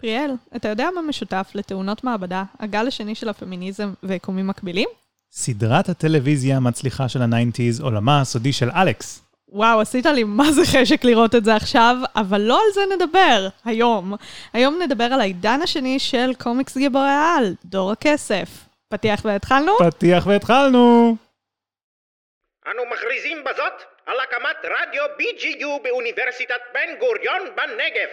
פריאל, אתה יודע מה משותף לתאונות מעבדה, הגל השני של הפמיניזם ויקומים מקבילים? סדרת הטלוויזיה המצליחה של ה nineties, עולמה הסודי של אלכס. וואו, עשית לי מה זה חשק לראות את זה עכשיו, אבל לא על זה נדבר היום. היום נדבר על העידן השני של קומיקס גיבורי העל, דור הכסף. פתיח והתחלנו? פתיח והתחלנו! אנו מכריזים בזאת על הקמת רדיו BGU באוניברסיטת בן גוריון בנגב.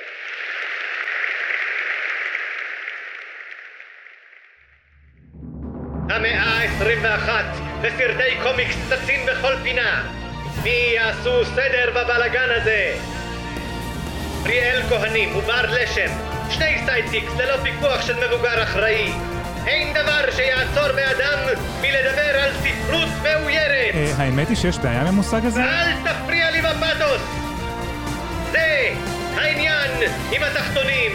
המאה ה-21 וסרטי קומיקס צצים בכל פינה. מי יעשו סדר בבלגן הזה? פריאל כהנים ובר לשם, שני sidekicks ללא פיקוח של מבוגר אחראי. אין דבר שיעצור באדם מלדבר על ספרות מאוירת. אה, האמת היא שיש בעיה עם המושג הזה? אל תפריע לי בפתוס! זה העניין עם התחתונים.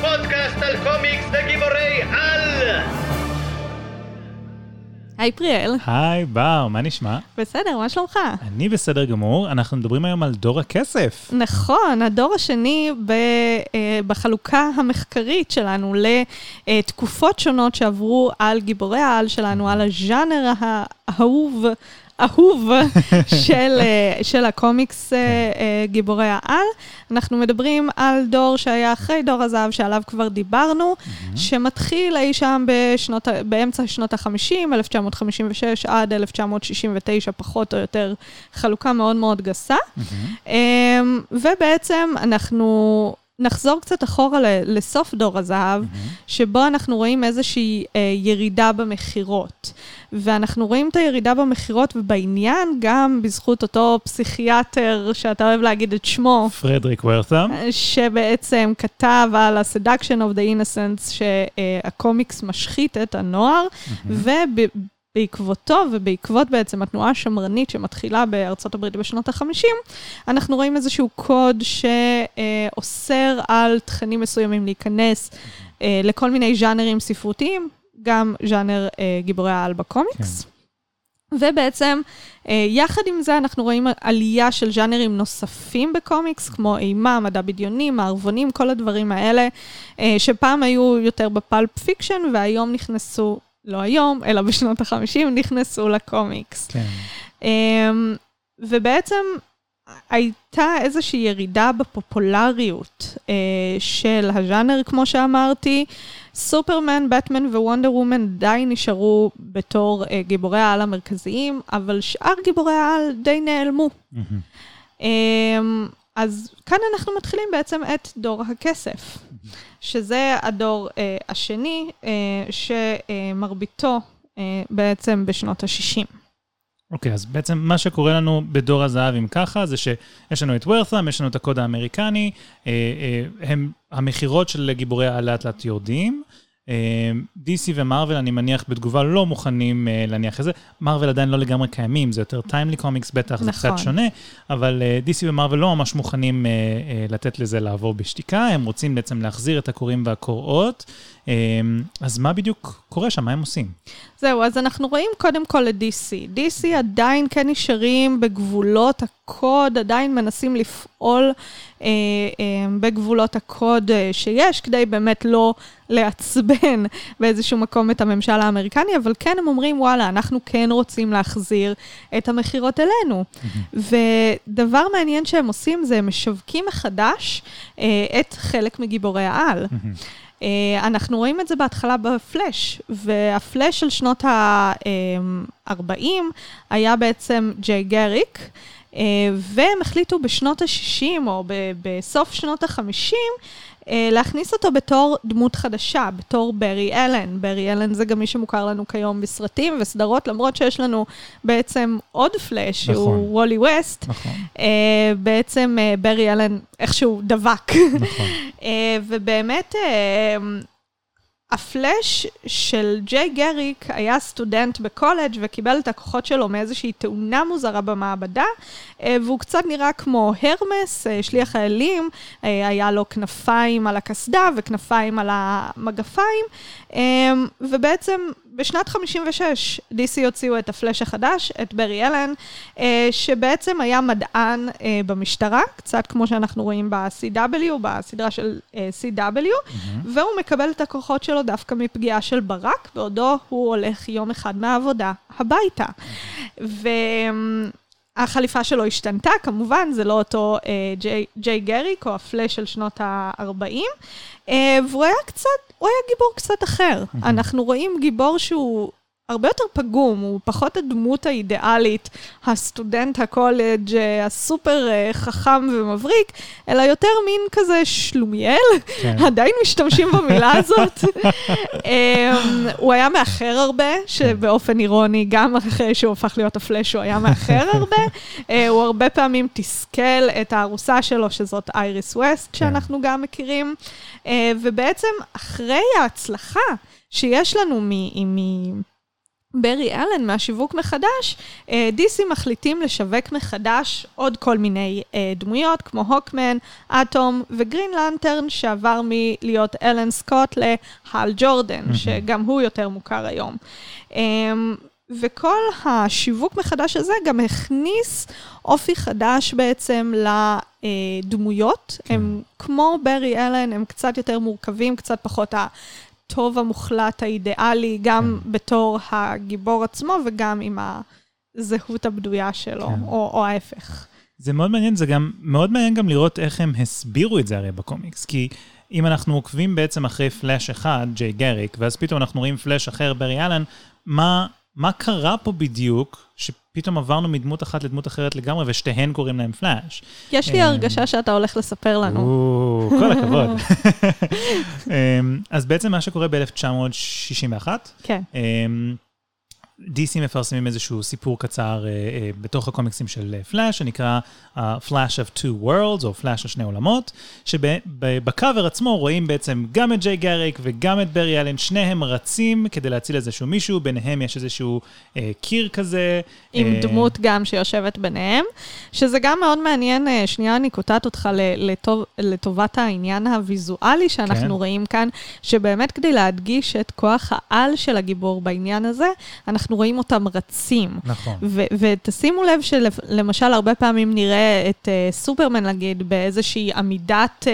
פודקאסט על קומיקס וגיבורי על! היי פריאל. היי, בר, מה נשמע? בסדר, מה שלומך? אני בסדר גמור, אנחנו מדברים היום על דור הכסף. נכון, הדור השני ב, אה, בחלוקה המחקרית שלנו לתקופות שונות שעברו על גיבורי העל שלנו, על הז'אנר האהוב. אהוב של, אה, של הקומיקס אה, אה, גיבורי העל. אנחנו מדברים על דור שהיה אחרי דור הזהב, שעליו כבר דיברנו, שמתחיל אי שם בשנות, באמצע שנות ה-50, 1956 עד 1969, פחות או יותר, חלוקה מאוד מאוד גסה. אמ, ובעצם אנחנו... נחזור קצת אחורה לסוף דור הזהב, mm-hmm. שבו אנחנו רואים איזושהי אה, ירידה במכירות. ואנחנו רואים את הירידה במכירות ובעניין גם בזכות אותו פסיכיאטר, שאתה אוהב להגיד את שמו. פרדריק ורת'ם. שבעצם כתב על ה-seduction of the innocence, שהקומיקס משחית את הנוער, mm-hmm. בעקבותו ובעקבות בעצם התנועה השמרנית שמתחילה בארצות הברית בשנות ה-50, אנחנו רואים איזשהו קוד שאוסר על תכנים מסוימים להיכנס אה, לכל מיני ז'אנרים ספרותיים, גם ז'אנר אה, גיבורי העל בקומיקס. כן. ובעצם, אה, יחד עם זה, אנחנו רואים עלייה של ז'אנרים נוספים בקומיקס, כמו אימה, מדע בדיוני, מערבונים, כל הדברים האלה, שפעם היו יותר ב pulp fiction, והיום נכנסו לא היום, אלא בשנות ה-50, נכנסו לקומיקס. כן. Um, ובעצם הייתה איזושהי ירידה בפופולריות uh, של הז'אנר, כמו שאמרתי. סופרמן, בטמן ווונדר וומן די נשארו בתור uh, גיבורי העל המרכזיים, אבל שאר גיבורי העל די נעלמו. Mm-hmm. Um, אז כאן אנחנו מתחילים בעצם את דור הכסף. שזה הדור אה, השני, אה, שמרביתו אה, בעצם בשנות ה-60. אוקיי, okay, אז בעצם מה שקורה לנו בדור הזהב, אם ככה, זה שיש לנו את וורת'ם, יש לנו את הקוד האמריקני, אה, אה, הם, המכירות של גיבורי הלאט לאט יורדים, DC ומרוויל, אני מניח, בתגובה לא מוכנים uh, להניח את זה. מרוויל עדיין לא לגמרי קיימים, זה יותר טיימלי קומיקס בטח, נכון. זה קצת נכון. שונה, אבל uh, DC ומרוויל לא ממש מוכנים uh, לתת לזה לעבור בשתיקה, הם רוצים בעצם להחזיר את הקוראים והקוראות. Uh, אז מה בדיוק קורה שם? מה הם עושים? זהו, אז אנחנו רואים קודם כל את DC. DC עדיין כן נשארים בגבולות הקוד, עדיין מנסים לפעול אה, אה, בגבולות הקוד אה, שיש, כדי באמת לא לעצבן באיזשהו מקום את הממשל האמריקני, אבל כן הם אומרים, וואלה, אנחנו כן רוצים להחזיר את המכירות אלינו. Mm-hmm. ודבר מעניין שהם עושים זה, הם משווקים מחדש אה, את חלק מגיבורי העל. אה, אנחנו רואים את זה בהתחלה בפלאש, והפלאש של שנות ה-40 היה בעצם ג'יי גריק, אה, והם החליטו בשנות ה-60 או בסוף שנות ה-50 אה, להכניס אותו בתור דמות חדשה, בתור ברי אלן. ברי אלן זה גם מי שמוכר לנו כיום בסרטים וסדרות, למרות שיש לנו בעצם עוד פלאש, נכון. שהוא וולי ווסט. נכון. Uh, בעצם uh, ברי אלן איכשהו דבק. נכון. ובאמת, הפלאש של ג'יי גריק היה סטודנט בקולג' וקיבל את הכוחות שלו מאיזושהי תאונה מוזרה במעבדה, אה, והוא קצת נראה כמו הרמס, אה, שליח האלים, אה, היה לו כנפיים על הקסדה וכנפיים על המגפיים, ובעצם בשנת 56, DC הוציאו את הפלאש החדש, את ברי אלן, אה, שבעצם היה מדען אה, במשטרה, קצת כמו שאנחנו רואים ב-CW, בסדרה של אה, CW, מהמם. והוא מקבל את הכוחות שלו דווקא מפגיעה של ברק, בעודו הוא הולך יום אחד מהעבודה הביתה. והחליפה שלו השתנתה, כמובן, זה לא אותו אה, ג'יי, ג'יי גריק או הפלאש של שנות ה-40, אה, והוא היה קצת, הוא היה גיבור קצת אחר. אנחנו רואים גיבור שהוא... הרבה יותר פגום, הוא פחות הדמות האידיאלית, הסטודנט הקולג' הסופר אה, חכם ומבריק, אלא יותר מין כזה שלומיאל, כן. עדיין משתמשים במילה הזאת. אמ, הוא היה מאחר הרבה, שבאופן אירוני, גם אחרי שהוא הפך להיות הפלאש, הוא היה מאחר הרבה. אה, הוא הרבה פעמים תסכל את הארוסה שלו, שזאת אייריס ווסט, שאנחנו גם מכירים. אה, ובעצם, אחרי ההצלחה שיש לנו מ... מ- ברי אלן מהשיווק מחדש, אה, DC מחליטים לשווק מחדש עוד כל מיני אה, דמויות, כמו הוקמן, אטום וגרין לנטרן, שעבר מלהיות אלן סקוט להל ג'ורדן, מהמם. שגם הוא יותר מוכר היום. אה, וכל השיווק מחדש הזה גם הכניס אופי חדש בעצם לדמויות. כן. הם כמו ברי אלן, הם קצת יותר מורכבים, קצת פחות הטוב המוחלט האידיאלי, גם כן. בתור הגיבור עצמו וגם עם הזהות הבדויה שלו, כן. או, או ההפך. זה מאוד מעניין, זה גם מאוד מעניין גם לראות איך הם הסבירו את זה הרי בקומיקס, כי אם אנחנו עוקבים בעצם אחרי פלאש אחד, ג'יי גריק, ואז פתאום אנחנו רואים פלאש אחר, ברי אלן, מה, מה קרה פה בדיוק, שפתאום עברנו מדמות אחת לדמות אחרת לגמרי, ושתיהן קוראים להם פלאש? יש לי אה, הרגשה שאתה הולך לספר לנו. כל הכבוד. אמ, אז בעצם מה שקורה ב-1961, כן. DC מפרסמים איזשהו סיפור קצר אה, אה, בתוך הקומיקסים של אה, פלאש, שנקרא uh, Flash of Two Worlds, או פלאש של שני עולמות, שבקאבר עצמו רואים בעצם גם את ג'יי גריק וגם את ברי אלן, שניהם רצים כדי להציל איזשהו מישהו, ביניהם יש איזשהו אה, קיר כזה. עם אה, דמות גם שיושבת ביניהם, שזה גם מאוד מעניין, אה, שנייה אני קוטעת אותך לטוב, לטובת העניין הוויזואלי שאנחנו כן. רואים כאן, שבאמת כדי להדגיש את כוח העל של הגיבור בעניין הזה, אנחנו רואים אותם רצים. נכון. ו- ותשימו לב שלמשל, הרבה פעמים נראה את uh, סופרמן, נגיד, באיזושהי עמידת uh,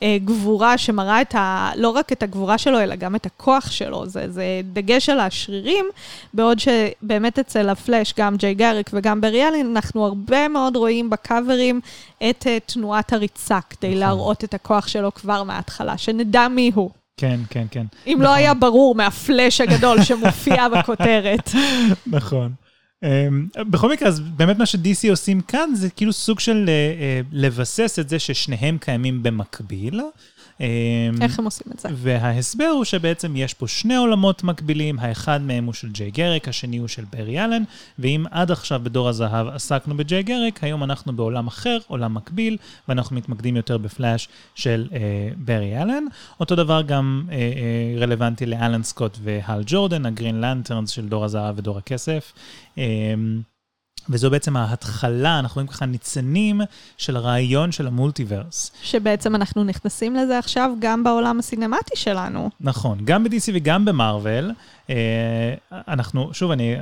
uh, גבורה שמראה את ה... לא רק את הגבורה שלו, אלא גם את הכוח שלו. זה, זה דגש על השרירים, בעוד שבאמת אצל הפלאש, גם ג'יי גריק וגם בריאלין, אנחנו הרבה מאוד רואים בקאברים את uh, תנועת הריצה, כדי נכון. להראות את הכוח שלו כבר מההתחלה, שנדע מי הוא. כן, כן, כן. אם לא היה ברור מהפלאש הגדול שמופיע בכותרת. נכון. Um, בכל מקרה, אז באמת מה ש-DC עושים כאן זה כאילו סוג של uh, uh, לבסס את זה ששניהם קיימים במקביל. Um, איך הם עושים את זה? וההסבר הוא שבעצם יש פה שני עולמות מקבילים, האחד מהם הוא של ג'יי גריק, השני הוא של ברי אלן, ואם עד עכשיו בדור הזהב עסקנו בג'יי גריק, היום אנחנו בעולם אחר, עולם מקביל, ואנחנו מתמקדים יותר בפלאש של אה, ברי אלן. אותו דבר גם אה, אה, רלוונטי לאלן סקוט והל ג'ורדן, הגרין לנטרנס של דור הזהב ודור הכסף. אה, וזו בעצם ההתחלה, אנחנו רואים ככה ניצנים של הרעיון של המולטיברס. שבעצם אנחנו נכנסים לזה עכשיו גם בעולם הסינמטי שלנו. נכון, גם ב-DC וגם במרוויל. אה, אנחנו, שוב, אני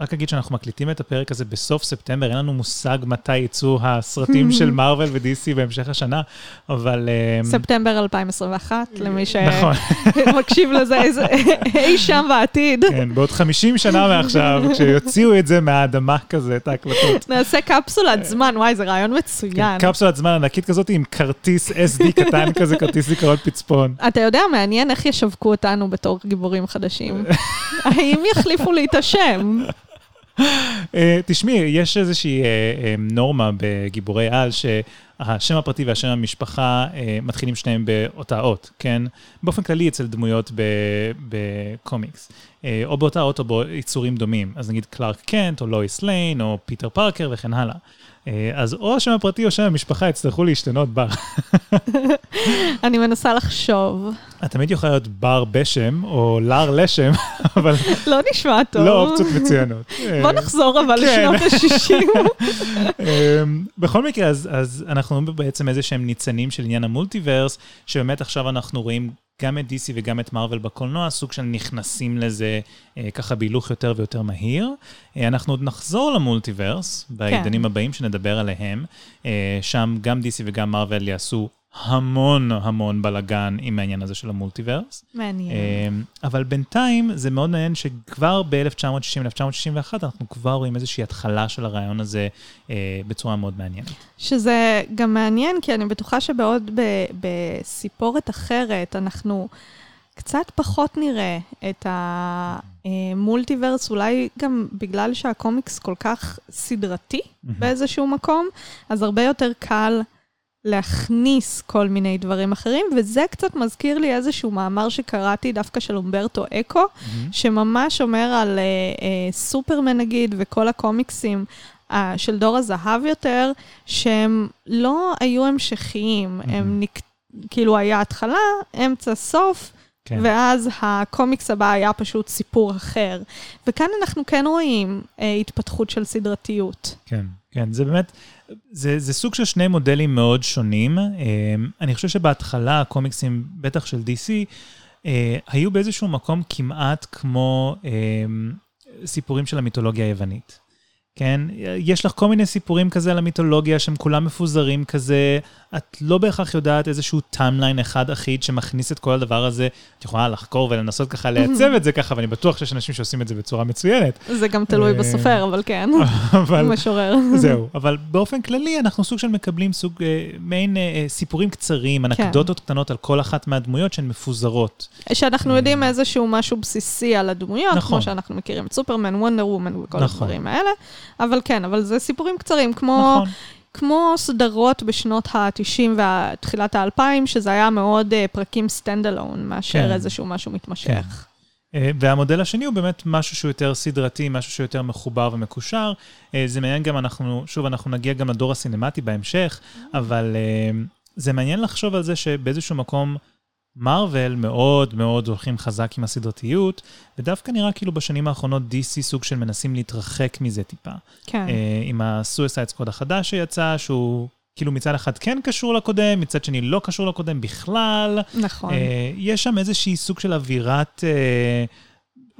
רק אגיד שאנחנו מקליטים את הפרק הזה בסוף ספטמבר, אין לנו מושג מתי יצאו הסרטים של מרוויל ו-DC בהמשך השנה, אבל... אה, ספטמבר 2021, למי נכון, שמקשיב לזה איזה- אי שם בעתיד. כן, בעוד 50 שנה מעכשיו, כשיוציאו את זה מהאדמה כזה, את ההקלטות. נעשה קפסולת זמן, וואי, זה רעיון מצוין. כן, קפסולת זמן ענקית כזאת עם כרטיס SD קטן כזה, כרטיס זיכרון פצפון. אתה יודע, מעניין איך ישווקו אותנו בתור גיבורים חדשים. האם יחליפו לי את השם? אה, תשמעי, יש איזושהי אה, אה, נורמה בגיבורי על, שהשם הפרטי והשם המשפחה אה, מתחילים שניהם באותה אות, כן? באופן כללי אצל דמויות בקומיקס. אה, או באותה אות או ביצורים דומים. אז נגיד קלארק קנט, או לואיס ליין, או פיטר פארקר וכן הלאה. אה, אז או השם הפרטי או שם המשפחה יצטרכו להשתנות בר. אני מנסה לחשוב. את תמיד יכולה להיות בר בשם, או לר לשם, אבל לא נשמע טוב. לא אופציות מצוינות. בוא אה, נחזור אבל כן. לשנות ה-60. אמ, בכל מקרה, אז, אז אנחנו רואים בעצם איזה שהם ניצנים של עניין ה multiverse, שבאמת עכשיו אנחנו רואים גם את DC וגם את מארוול בקולנוע, סוג של נכנסים לזה אה, ככה בהילוך יותר ויותר מהיר. אה, אנחנו עוד נחזור למולטיברס בעידנים כן. הבאים שנדבר עליהם. אה, שם גם DC וגם מארוול יעשו המון המון בלאגן עם העניין הזה של המולטיברס. מעניין. אבל בינתיים זה מאוד מעניין שכבר ב-1960-1961 אנחנו כבר רואים איזושהי התחלה של הרעיון הזה בצורה מאוד מעניינת. שזה גם מעניין, כי אני בטוחה שבעוד בסיפורת אחרת אנחנו... קצת פחות נראה את המולטיברס, אולי גם בגלל שהקומיקס כל כך סדרתי באיזשהו מקום, אז הרבה יותר קל להכניס כל מיני דברים אחרים, וזה קצת מזכיר לי איזשהו מאמר שקראתי דווקא של אומברטו אקו, שממש אומר על uh, uh, סופרמן נגיד, וכל הקומיקסים uh, של דור הזהב יותר, שהם לא היו המשכיים, הם נק... כאילו היה התחלה, אמצע, סוף. כן. ואז הקומיקס הבא היה פשוט סיפור אחר. וכאן אנחנו כן רואים אה, התפתחות של סדרתיות. כן, כן, זה באמת, זה, זה סוג של שני מודלים מאוד שונים. אה, אני חושב שבהתחלה הקומיקסים, בטח של DC, אה, היו באיזשהו מקום כמעט כמו אה, סיפורים של המיתולוגיה היוונית. כן? יש לך כל מיני סיפורים כזה על המיתולוגיה שהם כולם מפוזרים כזה, את לא בהכרח יודעת איזשהו timeline אחד אחיד שמכניס את כל הדבר הזה. את יכולה לחקור ולנסות ככה לייצב את זה ככה, ואני בטוח שיש אנשים שעושים את זה בצורה מצוינת. זה גם תלוי אה, בסופר, אבל כן, משורר. זהו, אבל באופן כללי אנחנו סוג של מקבלים סוג, אה, מעין אה, סיפורים קצרים, כן. אנקדוטות קטנות על כל אחת מהדמויות שהן מפוזרות. שאנחנו יודעים איזשהו משהו בסיסי על הדמויות, כמו נכון. שאנחנו מכירים את סופרמן, וונדר וומן וכל נכון. הדברים האלה. אבל כן, אבל זה סיפורים קצרים, כמו... נכון. כמו סדרות בשנות ה-90 ותחילת ה-2000, שזה היה מאוד uh, פרקים stand alone, מאשר כן. איזשהו משהו מתמשך. כן. Uh, והמודל השני הוא באמת משהו שהוא יותר סדרתי, משהו שהוא יותר מחובר ומקושר. Uh, זה מעניין גם, אנחנו, שוב, אנחנו נגיע גם לדור הסינמטי בהמשך, אבל uh, זה מעניין לחשוב על זה שבאיזשהו מקום, מארוול מאוד מאוד הולכים חזק עם הסדרתיות, ודווקא נראה כאילו בשנים האחרונות DC סוג של מנסים להתרחק מזה טיפה. כן. Uh, עם ה-Suicide Squad החדש שיצא, שהוא כאילו מצד אחד כן קשור לקודם, מצד שני לא קשור לקודם בכלל. נכון. Uh, יש שם איזושהי סוג של אווירת... Uh,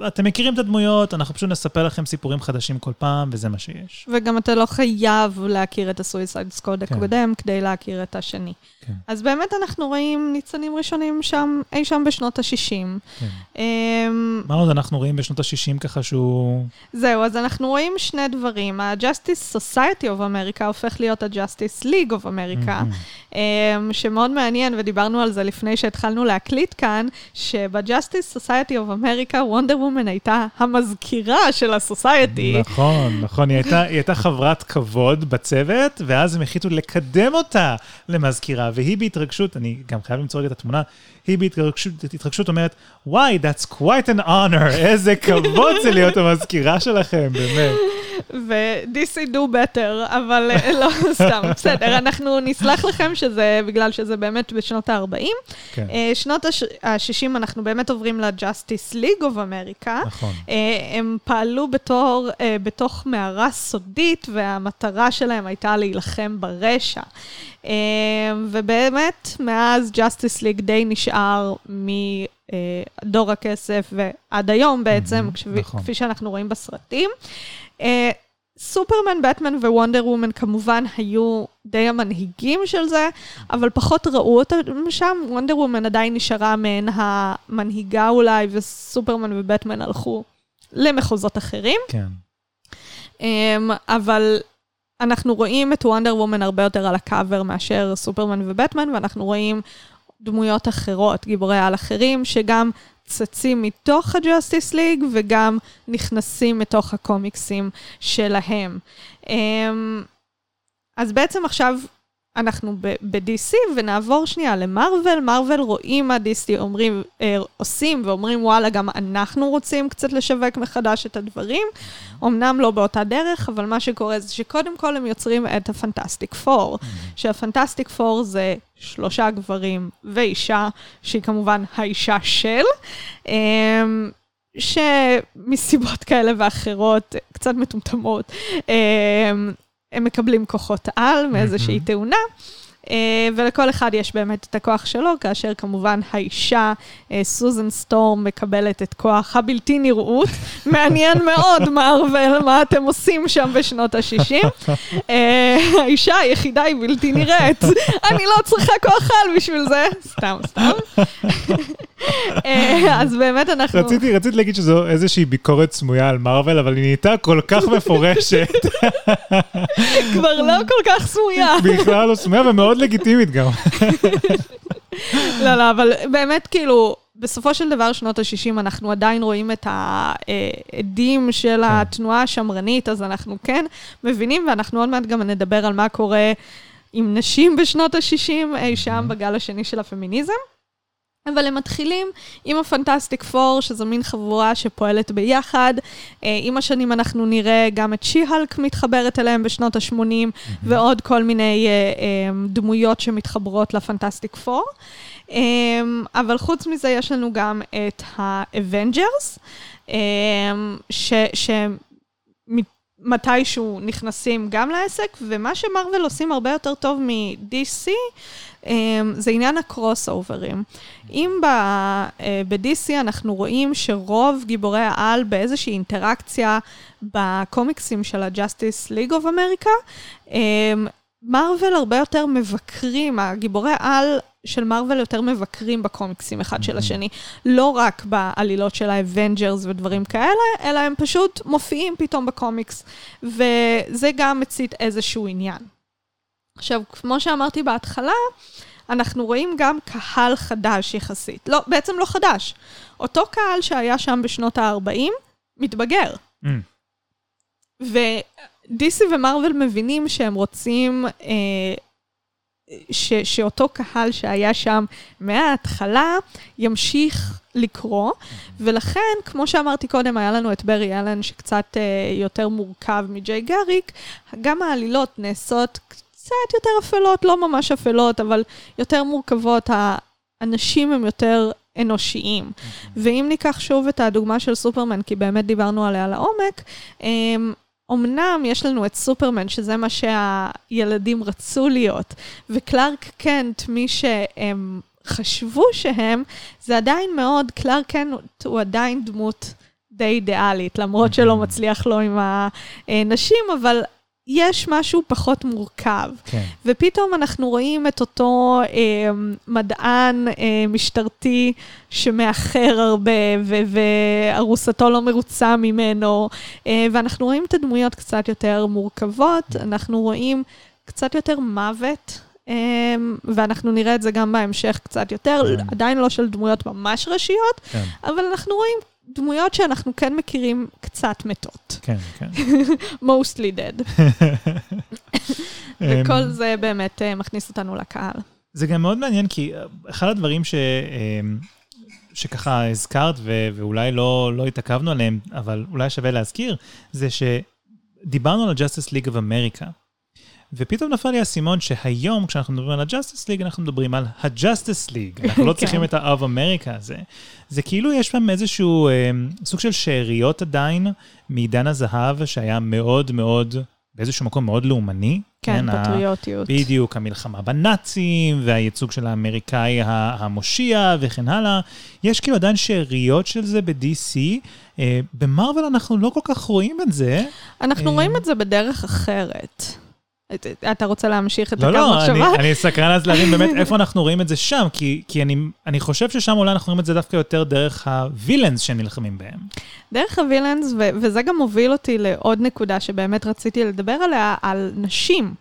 אתם מכירים את הדמויות, אנחנו פשוט נספר לכם סיפורים חדשים כל פעם, וזה מה שיש. וגם אתה לא חייב להכיר את הסויסייד סקוד כן. הקודם כדי להכיר את השני. כן. אז באמת אנחנו רואים ניצנים ראשונים שם, אי שם בשנות ה-60. כן. אמ, מה עוד אנחנו רואים בשנות ה-60 ככה שהוא... זהו, אז אנחנו רואים שני דברים. ה-Justice Society of America הופך להיות ה-Justice League of America, mm-hmm. שמאוד מעניין, ודיברנו על זה לפני שהתחלנו להקליט כאן, שב-Justice Society of America, וונדר וומן הייתה המזכירה של הסוסייטי. נכון, נכון, היא הייתה, היא הייתה חברת כבוד בצוות, ואז הם החליטו לקדם אותה למזכירה, והיא בהתרגשות, אני גם חייב למצוא רגע את התמונה, היא בהתרגשות אומרת, וואי, that's quite an honor, איזה כבוד זה להיות המזכירה שלכם, באמת. ו-DC do better, אבל אה, לא, סתם, בסדר, אנחנו נסלח לכם שזה, בגלל שזה באמת בשנות ה-40. כן. אה, שנות ה-60 אנחנו באמת עוברים ל-Justice League of America. נכון. אה, הם פעלו בתור, בתוך מערה סודית, והמטרה שלהם הייתה להילחם ברשע. ובאמת, מאז Justice League די נשאר מדור הכסף ועד היום בעצם, נכון. כפי שאנחנו רואים בסרטים. אה, סופרמן, בטמן ווונדר וומן כמובן היו די המנהיגים של זה, אבל פחות ראו אותם שם. וונדר וומן עדיין נשארה מעין המנהיגה אולי, וסופרמן ובטמן הלכו למחוזות אחרים. כן. Um, אבל אנחנו רואים את וונדר וומן הרבה יותר על הקאבר מאשר סופרמן ובטמן, ואנחנו רואים דמויות אחרות, גיבורי על אחרים, שגם צצים מתוך ה-Justice League וגם נכנסים מתוך הקומיקסים שלהם. אמ, אז בעצם עכשיו אנחנו ב-DC ונעבור שנייה למרוויל. מרוויל רואים מה DC אומרים, אה, עושים ואומרים, וואלה, גם אנחנו רוצים קצת לשווק מחדש את הדברים. אמנם לא באותה דרך, אבל מה שקורה זה שקודם כל הם יוצרים את הפנטסטיק פור, שהפנטסטיק פור זה שלושה גברים ואישה, שהיא כמובן האישה של. אמ, שמסיבות כאלה ואחרות, קצת מטומטמות, אמ, הם מקבלים כוחות על מאיזושהי תאונה. אה, ולכל אחד יש באמת את הכוח שלו, כאשר כמובן האישה, אה, סוזן סטורם, מקבלת את כוח הבלתי נראות. מעניין מאוד, מארוול, מה אתם עושים שם בשנות ה-60. אה, האישה היחידה היא בלתי נראית. אני לא צריכה כוח על בשביל זה. סתם, סתם. אה, אז באמת אנחנו... רציתי, רציתי להגיד שזו איזושהי ביקורת סמויה על מארוול, אבל היא נהייתה כל כך מפורשת. כבר לא כל כך סמויה. בכלל לא סמויה ומאוד לגיטימית גם. לא, לא, אבל באמת, כאילו, בסופו של דבר, שנות ה-60, אנחנו עדיין רואים את העדים של התנועה השמרנית, אז אנחנו כן מבינים, ואנחנו עוד מעט גם נדבר על מה קורה עם נשים בשנות ה-60, אי שם בגל השני של הפמיניזם. אבל הם מתחילים עם הפנטסטיק פור, שזו מין חבורה שפועלת ביחד. אה, עם השנים אנחנו נראה גם את שי-הלק מתחברת אליהם בשנות ה-80, mm-hmm. ועוד כל מיני uh, um, דמויות שמתחברות לפנטסטיק פור. אבל חוץ מזה יש לנו גם את ה-Avengers, um, שמתישהו נכנסים גם לעסק, ומה שמארוול עושים הרבה יותר טוב מ-DC, אמ, זה עניין ה crossover ים. אם ב-DC אה, אנחנו רואים שרוב גיבורי העל באיזושהי אינטראקציה בקומיקסים של ה-Justice League of America, מארוול הרבה יותר מבקרים, הגיבורי העל של מארוול יותר מבקרים בקומיקסים אחד של השני. לא רק בעלילות של האבנג'רס ודברים כאלה, אלא הם פשוט מופיעים פתאום בקומיקס, וזה גם מצית איזשהו עניין. עכשיו, כמו שאמרתי בהתחלה, אנחנו רואים גם קהל חדש יחסית. לא, בעצם לא חדש. אותו קהל שהיה שם בשנות ה-40, מתבגר. Mm. ודיסי ומרוויל מבינים שהם רוצים אה, ש, שאותו קהל שהיה שם מההתחלה ימשיך לקרוא, ולכן, כמו שאמרתי קודם, היה לנו את ברי אלן שקצת אה, יותר מורכב מג'יי גאריק, גם העלילות נעשות קצת יותר אפלות, לא ממש אפלות, אבל יותר מורכבות. האנשים הם יותר אנושיים. ואם ניקח שוב את הדוגמה של סופרמן, כי באמת דיברנו עליה לעומק, אמנם יש לנו את סופרמן, שזה מה שהילדים רצו להיות, וקלארק קנט, מי שהם חשבו שהם, זה עדיין מאוד, קלארק קנט הוא עדיין דמות די אידיאלית, למרות שלא מצליח לו עם הנשים, אבל יש משהו פחות מורכב. כן. ופתאום אנחנו רואים את אותו אה, מדען אה, משטרתי שמאחר הרבה, וארוסתו לא מרוצה ממנו, אה, ואנחנו רואים את הדמויות קצת יותר מורכבות, אנחנו רואים קצת יותר מוות. Um, ואנחנו נראה את זה גם בהמשך קצת יותר, כן. עדיין לא של דמויות ממש ראשיות, כן. אבל אנחנו רואים דמויות שאנחנו כן מכירים קצת מתות. כן, כן. mostly dead. וכל אמ, זה באמת uh, מכניס אותנו לקהל. זה גם מאוד מעניין, כי אה, אחד הדברים ש... אמ, שככה הזכרת, ו- ואולי לא, לא התעכבנו עליהם, אבל אולי שווה להזכיר, זה שדיברנו על ה-Justice League of America. ופתאום נפל לי האסימון שהיום, כשאנחנו מדברים על ה-Justice League, אנחנו מדברים על ה-Justice League. אנחנו לא כן. צריכים את ה-of America הזה. זה כאילו יש שם איזשהו אה, סוג של שאריות עדיין מעידן הזהב, שהיה מאוד מאוד, באיזשהו מקום מאוד לאומני. כן, כן פטריוטיות. ה- בדיוק, המלחמה בנאצים, והייצוג של האמריקאי המושיע וכן הלאה. יש כאילו עדיין שאריות של זה ב-DC. אה, במארוול אנחנו לא כל כך רואים את זה. אנחנו אה... רואים את זה בדרך אחרת. אתה רוצה להמשיך את לא, הקו לא, מחשבה? לא, לא, אני סקרן אז להבין באמת איפה אנחנו רואים את זה שם, כי, כי אני, אני חושב ששם אולי אנחנו רואים את זה דווקא יותר דרך ה villains שנלחמים בהם. דרך ה villains, ו- וזה גם מוביל אותי לעוד נקודה שבאמת רציתי לדבר עליה, על נשים.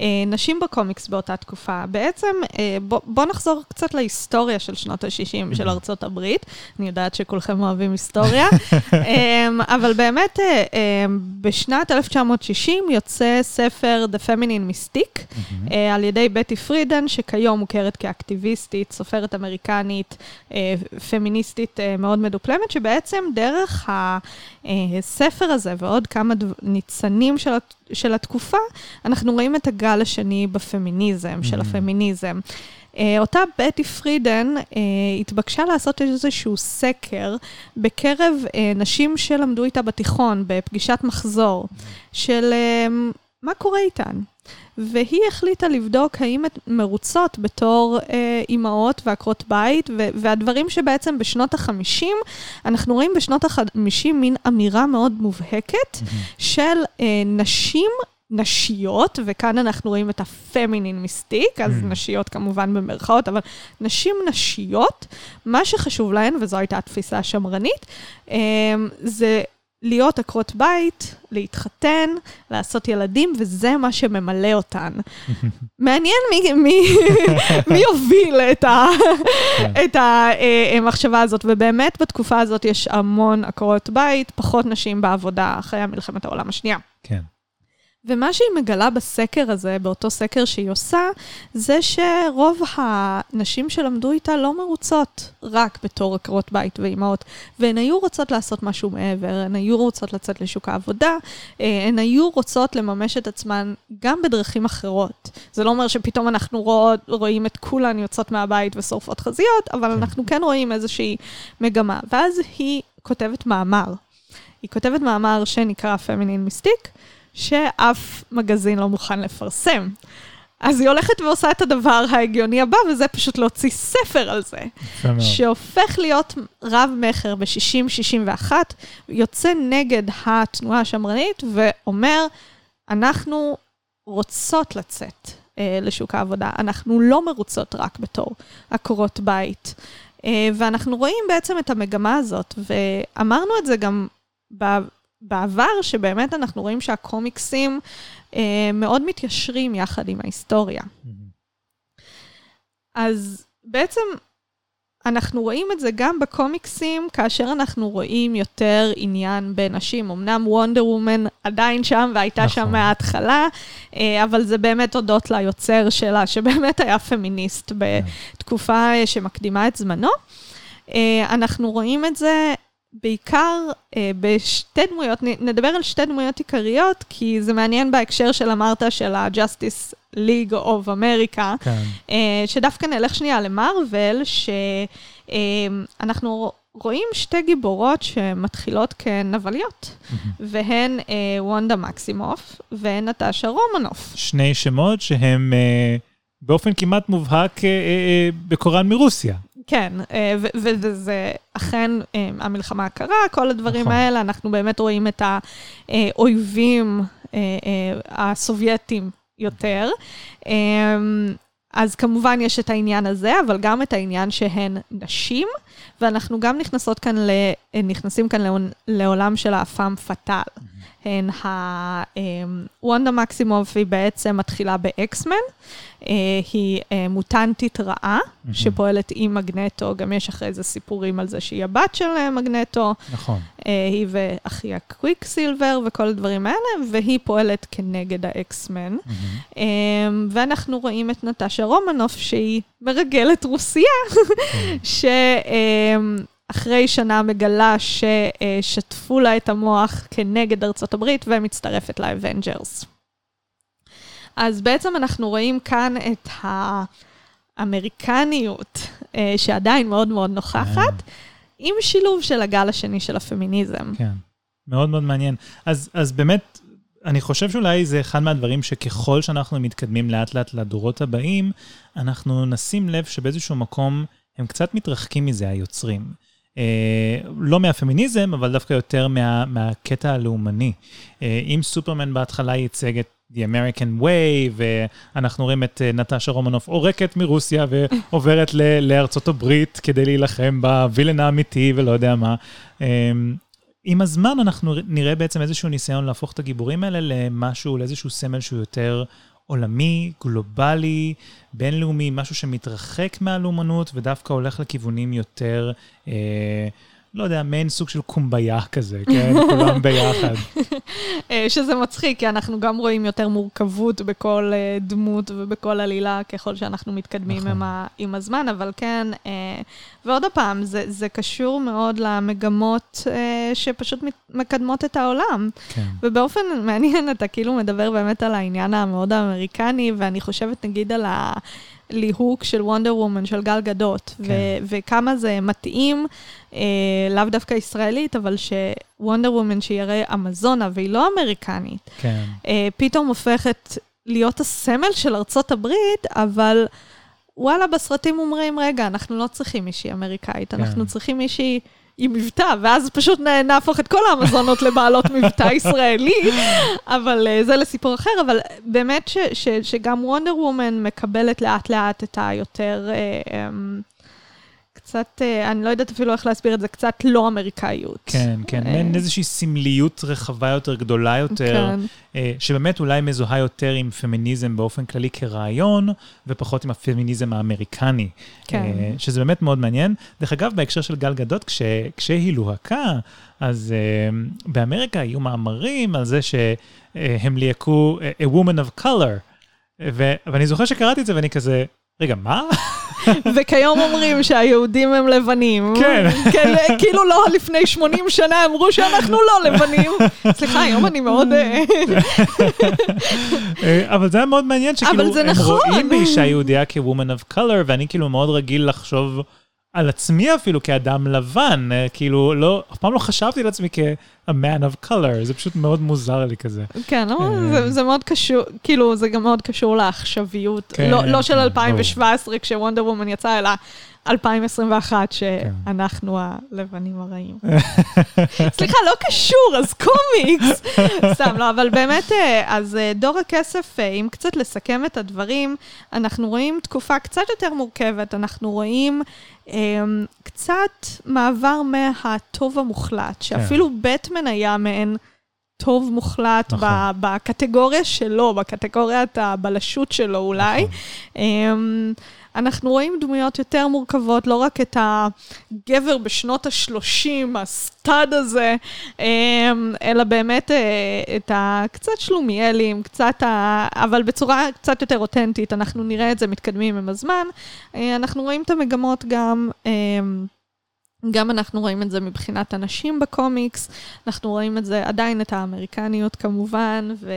אה, נשים בקומיקס באותה תקופה. בעצם, אה, בוא, בוא נחזור קצת להיסטוריה של שנות ה-60 mm-hmm. של ארצות הברית. אני יודעת שכולכם אוהבים היסטוריה, אה, אבל באמת, אה, אה, בשנת 1960 יוצא ספר The Feminine Mystique, mm-hmm. אה, על ידי בטי פרידן, שכיום מוכרת כאקטיביסטית, סופרת אמריקנית, אה, פמיניסטית אה, מאוד מדופלמת, שבעצם דרך הספר הזה ועוד כמה ניצנים של, של התקופה, אנחנו רואים את הגל השני בפמיניזם, של mm. הפמיניזם. אה, אותה בטי פרידן אה, התבקשה לעשות איזשהו סקר בקרב אה, נשים שלמדו איתה בתיכון, בפגישת מחזור, של מה קורה איתן. והיא החליטה לבדוק האם את מרוצות בתור אה, אימהות ועקרות בית, ו- והדברים שבעצם בשנות ה-50, אנחנו רואים בשנות ה-50 מין אמירה מאוד מובהקת של אה, נשים נשיות, וכאן אנחנו רואים את הפמינין מיסטיק, אז Mm. נשיות כמובן במרכאות, אבל נשים נשיות, מה שחשוב להן, וזו הייתה התפיסה השמרנית, אה, זה להיות עקרות בית, להתחתן, לעשות ילדים, וזה מה שממלא אותן. מעניין מי, מי, מי יוביל את, ה, את המחשבה הזאת, ובאמת בתקופה הזאת יש המון עקרות בית, פחות נשים בעבודה אחרי מלחמת העולם השנייה. כן. ומה שהיא מגלה בסקר הזה, באותו סקר שהיא עושה, זה שרוב הנשים שלמדו איתה לא מרוצות רק בתור עקרות בית ואימהות, והן היו רוצות לעשות משהו מעבר, הן היו רוצות לצאת לשוק העבודה, אה, הן היו רוצות לממש את עצמן גם בדרכים אחרות. זה לא אומר שפתאום אנחנו רואות, רואים את כולן יוצאות מהבית ושורפות חזיות, אבל כן. אנחנו כן רואים איזושהי מגמה. ואז היא כותבת מאמר. היא כותבת מאמר שנקרא פמינין מיסטיק, שאף מגזין לא מוכן לפרסם. אז היא הולכת ועושה את הדבר ההגיוני הבא, וזה פשוט להוציא ספר על זה. שהופך להיות רב-מכר ב-60-61, יוצא נגד התנועה השמרנית ואומר, אנחנו רוצות לצאת אה, לשוק העבודה, אנחנו לא מרוצות רק בתור עקרות בית. אה, ואנחנו רואים בעצם את המגמה הזאת, ואמרנו את זה גם בעבר, שבאמת אנחנו רואים שהקומיקסים אה, מאוד מתיישרים יחד עם ההיסטוריה. אז בעצם אנחנו רואים את זה גם בקומיקסים, כאשר אנחנו רואים יותר עניין בנשים. אמנם וונדר וומן עדיין שם והייתה נכון. שם מההתחלה, אה, אבל זה באמת הודות ליוצר שלה, שבאמת היה פמיניסט בתקופה אה, שמקדימה את זמנו. אה, אנחנו רואים את זה בעיקר אה, בשתי דמויות, נדבר על שתי דמויות עיקריות, כי זה מעניין בהקשר של אמרת של ה-Justice League of America, כן. אה, שדווקא נלך שנייה למרוויל, שאנחנו רואים שתי גיבורות שמתחילות כנבליות, והן אה, וונדה מקסימוף והן נטשה רומנוף. שני שמות שהם אה, באופן כמעט מובהק אה, אה, אה, בקוראן מרוסיה. כן, אה, וזה אכן אה, המלחמה הקרה, כל הדברים נכון. האלה, אנחנו באמת רואים את האויבים אה, הסובייטים יותר. אה, אז כמובן יש את העניין הזה, אבל גם את העניין שהן נשים, ואנחנו גם נכנסות כאן, ל, נכנסים כאן לעול- לעולם של האפם פאטאל. הן ה... אה, וונדה מקסימוף היא בעצם מתחילה באקס-מן, אה, היא אה, מוטנטית רעה, שפועלת עם מגנטו, גם יש אחרי זה סיפורים על זה שהיא הבת של מגנטו, נכון. היא ואחיה קוויקסילבר וכל הדברים האלה, והיא פועלת כנגד האקס-מן. ואנחנו רואים את נטשה רומנוף, שהיא מרגלת רוסיה, שאחרי שנה מגלה ששטפו לה את המוח כנגד ארצות הברית ומצטרפת לאבנג'רס. אז בעצם אנחנו רואים כאן את האמריקניות, אה, שעדיין מאוד מאוד נוכחת, עם שילוב של הגל השני של הפמיניזם. כן. מאוד מאוד מעניין. אז, אז באמת, אני חושב שאולי זה אחד מהדברים שככל שאנחנו מתקדמים לאט לאט לדורות הבאים, אנחנו נשים לב שבאיזשהו מקום הם קצת מתרחקים מזה, היוצרים. אה, לא מהפמיניזם, אבל דווקא יותר מה, מהקטע הלאומני. אה, אם סופרמן בהתחלה ייצג את The American Way, ואנחנו רואים את אה, נטשה רומנוף עורקת מרוסיה ועוברת ל- לארצות הברית כדי להילחם בווילן האמיתי ולא יודע מה. אה, עם הזמן אנחנו נראה בעצם איזשהו ניסיון להפוך את הגיבורים האלה למשהו, לאיזשהו סמל שהוא יותר עולמי, גלובלי, בינלאומי, משהו שמתרחק מהלאומנות ודווקא הולך לכיוונים יותר, אה, לא יודע, מעין סוג של קומביה כזה, כן? כולם ביחד. אה, שזה מצחיק, כי אנחנו גם רואים יותר מורכבות בכל אה, דמות ובכל עלילה ככל שאנחנו מתקדמים נכון. עם, ה, עם הזמן, אבל כן, אה, ועוד פעם, זה, זה קשור מאוד למגמות שפשוט מקדמות את העולם. כן. ובאופן מעניין, אתה כאילו מדבר באמת על העניין המאוד האמריקני, ואני חושבת נגיד על הליהוק של וונדר וומן, של גל גדות, כן. ו- וכמה זה מתאים, אה, לאו דווקא ישראלית, אבל שוונדר וומן שהיא הרי אמזונה והיא לא אמריקנית, כן. אה, פתאום הופכת להיות הסמל של ארצות הברית, אבל וואלה, בסרטים אומרים, רגע, אנחנו לא צריכים מישהי אמריקאית, כן. אנחנו צריכים מישהי... עם מבטא, ואז פשוט נהפוך את כל האמזונות לבעלות מבטא ישראלי, אבל אה, זה לסיפור אחר, אבל באמת ש, ש, שגם וונדר וומן מקבלת לאט לאט את היותר, אה, אמ, קצת, אה, אני לא יודעת אפילו איך להסביר את זה, קצת לא אמריקאיות. כן, כן, אה, מעין איזושהי סמליות רחבה יותר, גדולה יותר, כן. אה, שבאמת אולי מזוהה יותר עם פמיניזם באופן כללי כרעיון, ופחות עם הפמיניזם האמריקני. כן. אה, שזה באמת מאוד מעניין. דרך אגב, בהקשר של גל גדות, כש, כשהיא לוהקה, אז אה, באמריקה היו מאמרים על זה שהם ליהקו אה, a woman of color. ו, ואני זוכר שקראתי את זה ואני כזה, רגע, מה? וכיום אומרים שהיהודים הם לבנים. כן. כן, כאילו לא לפני 80 שנה אמרו שאנחנו לא לבנים. סליחה, היום אני מאוד... אה, אה, אבל זה היה מאוד מעניין שכאילו, הם נכון. רואים באישה יהודייה כ-woman of color, ואני כאילו מאוד רגיל לחשוב על עצמי אפילו כאדם לבן, אה, כאילו, לא, אף פעם לא חשבתי על עצמי כ-a man of color, זה פשוט מאוד מוזר לי כזה. כן, לא, אה. זה- זה מאוד קשור, כאילו, זה גם מאוד קשור לעכשוויות. כן, לא- לא של כן, 2017, כשוונדר וומן יצא, אלא 2021, כן. שאנחנו הלבנים הרעים. סליחה, לא קשור, אז קומיקס. סתם, לא, אבל באמת, אה, אז אה, דור הכסף, אה, אם קצת לסכם את הדברים, אנחנו רואים תקופה קצת יותר מורכבת, אנחנו רואים אה, קצת מעבר מהטוב המוחלט, שאפילו בטמן היה מעין... טוב מוחלט נכון. בקטגוריה שלו, בקטגוריית הבלשות שלו אולי. נכון. אמ, אנחנו רואים דמויות יותר מורכבות, לא רק את הגבר בשנות ה-30, הסטאד הזה, אמ, אלא באמת אה, את הקצת שלומיאלים, קצת ה... אבל בצורה קצת יותר אותנטית. אנחנו נראה את זה מתקדמים עם הזמן. אה, אנחנו רואים את המגמות גם... גם אנחנו רואים את זה מבחינת הנשים בקומיקס, אנחנו רואים את זה עדיין את האמריקניות כמובן, ו,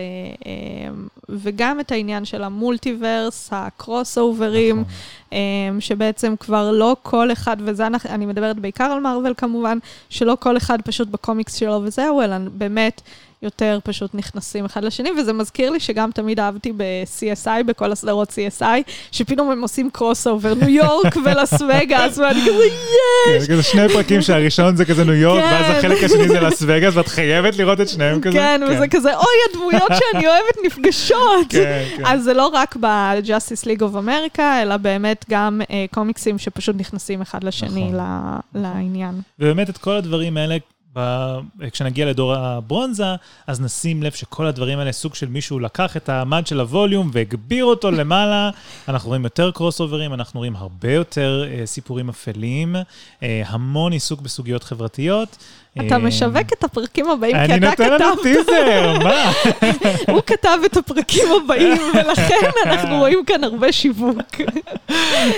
אמ, וגם את העניין של ה multiverse, ה crossover ים, נכון. אמ, שבעצם כבר לא כל אחד, וזה אני מדברת בעיקר על מארוול כמובן, שלא כל אחד פשוט בקומיקס שלו וזהו, אלא באמת יותר פשוט נכנסים אחד לשני, וזה מזכיר לי שגם תמיד אהבתי ב-CSI, בכל הסדרות CSI, שפתאום הם עושים crossover, ניו יורק ולאס וגאס, ואני כזה, יש! כן, כזה שני פרקים שהראשון זה כזה ניו יורק, כן. ואז החלק השני זה לס וגאס, ואת חייבת לראות את שניהם כזה. כן, וזה כזה, אוי, הדמויות שאני אוהבת נפגשות. כן, כן. אז זה לא רק ב-Justice League of America, אלא באמת גם אה, קומיקסים שפשוט נכנסים אחד לשני נכון. לעניין. ובאמת את כל הדברים האלה, ב... כשנגיע לדור הברונזה, אז נשים לב שכל הדברים האלה, סוג של מישהו לקח את המד של הווליום והגביר אותו למעלה. אנחנו רואים יותר קרוס אוברים, אנחנו רואים הרבה יותר אה, סיפורים אפלים, אה, המון עיסוק בסוגיות חברתיות. אתה אה, משווק את הפרקים הבאים, כי אני אתה נותן לנו כתבת, טיזר, מה? הוא כתב את הפרקים הבאים, ולכן אנחנו רואים כאן הרבה שיווק.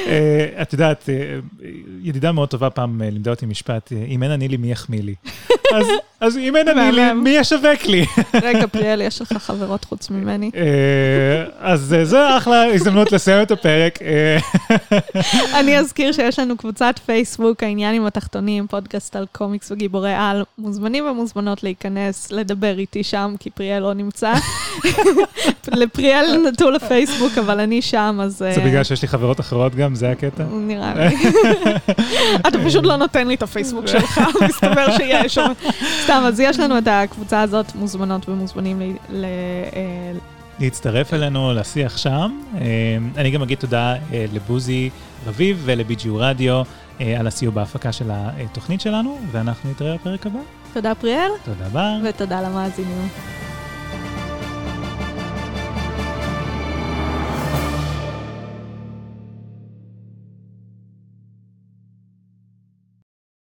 אה, את יודעת, אה, ידידה מאוד טובה פעם לימדה אותי משפט, אם אין אני לי, מי יחמיא לי? אז- אם אין אני לי. מי ישווק לי? רגע, פריאל, יש לך חברות חוץ ממני? אז זו אחלה הזדמנות לסיים את הפרק. אני אזכיר שיש לנו קבוצת פייסבוק, העניין עם התחתונים, פודקאסט על קומיקס וגיבורי על. מוזמנים ומוזמנות להיכנס, לדבר איתי שם, כי פריאל לא נמצא. לפריאל נטו לפייסבוק, אבל אני שם, אז... זה אה, בגלל שיש לי חברות אחרות גם, זה הקטע? נראה לי. אתה פשוט לא נותן לי את הפייסבוק שלך, מסתבר שיש. סתם, אז יש לנו את הקבוצה הזאת, מוזמנות ומוזמנים ל... אה, להצטרף אלינו לשיח שם. אה, אני גם אגיד תודה לבוזי רביב ולבי.ג'י רדיו על הסיוע בהפקה של התוכנית שלנו, ואנחנו נתראה בפרק הבא. תודה פריאל, תודה רבה. ותודה למאזינים.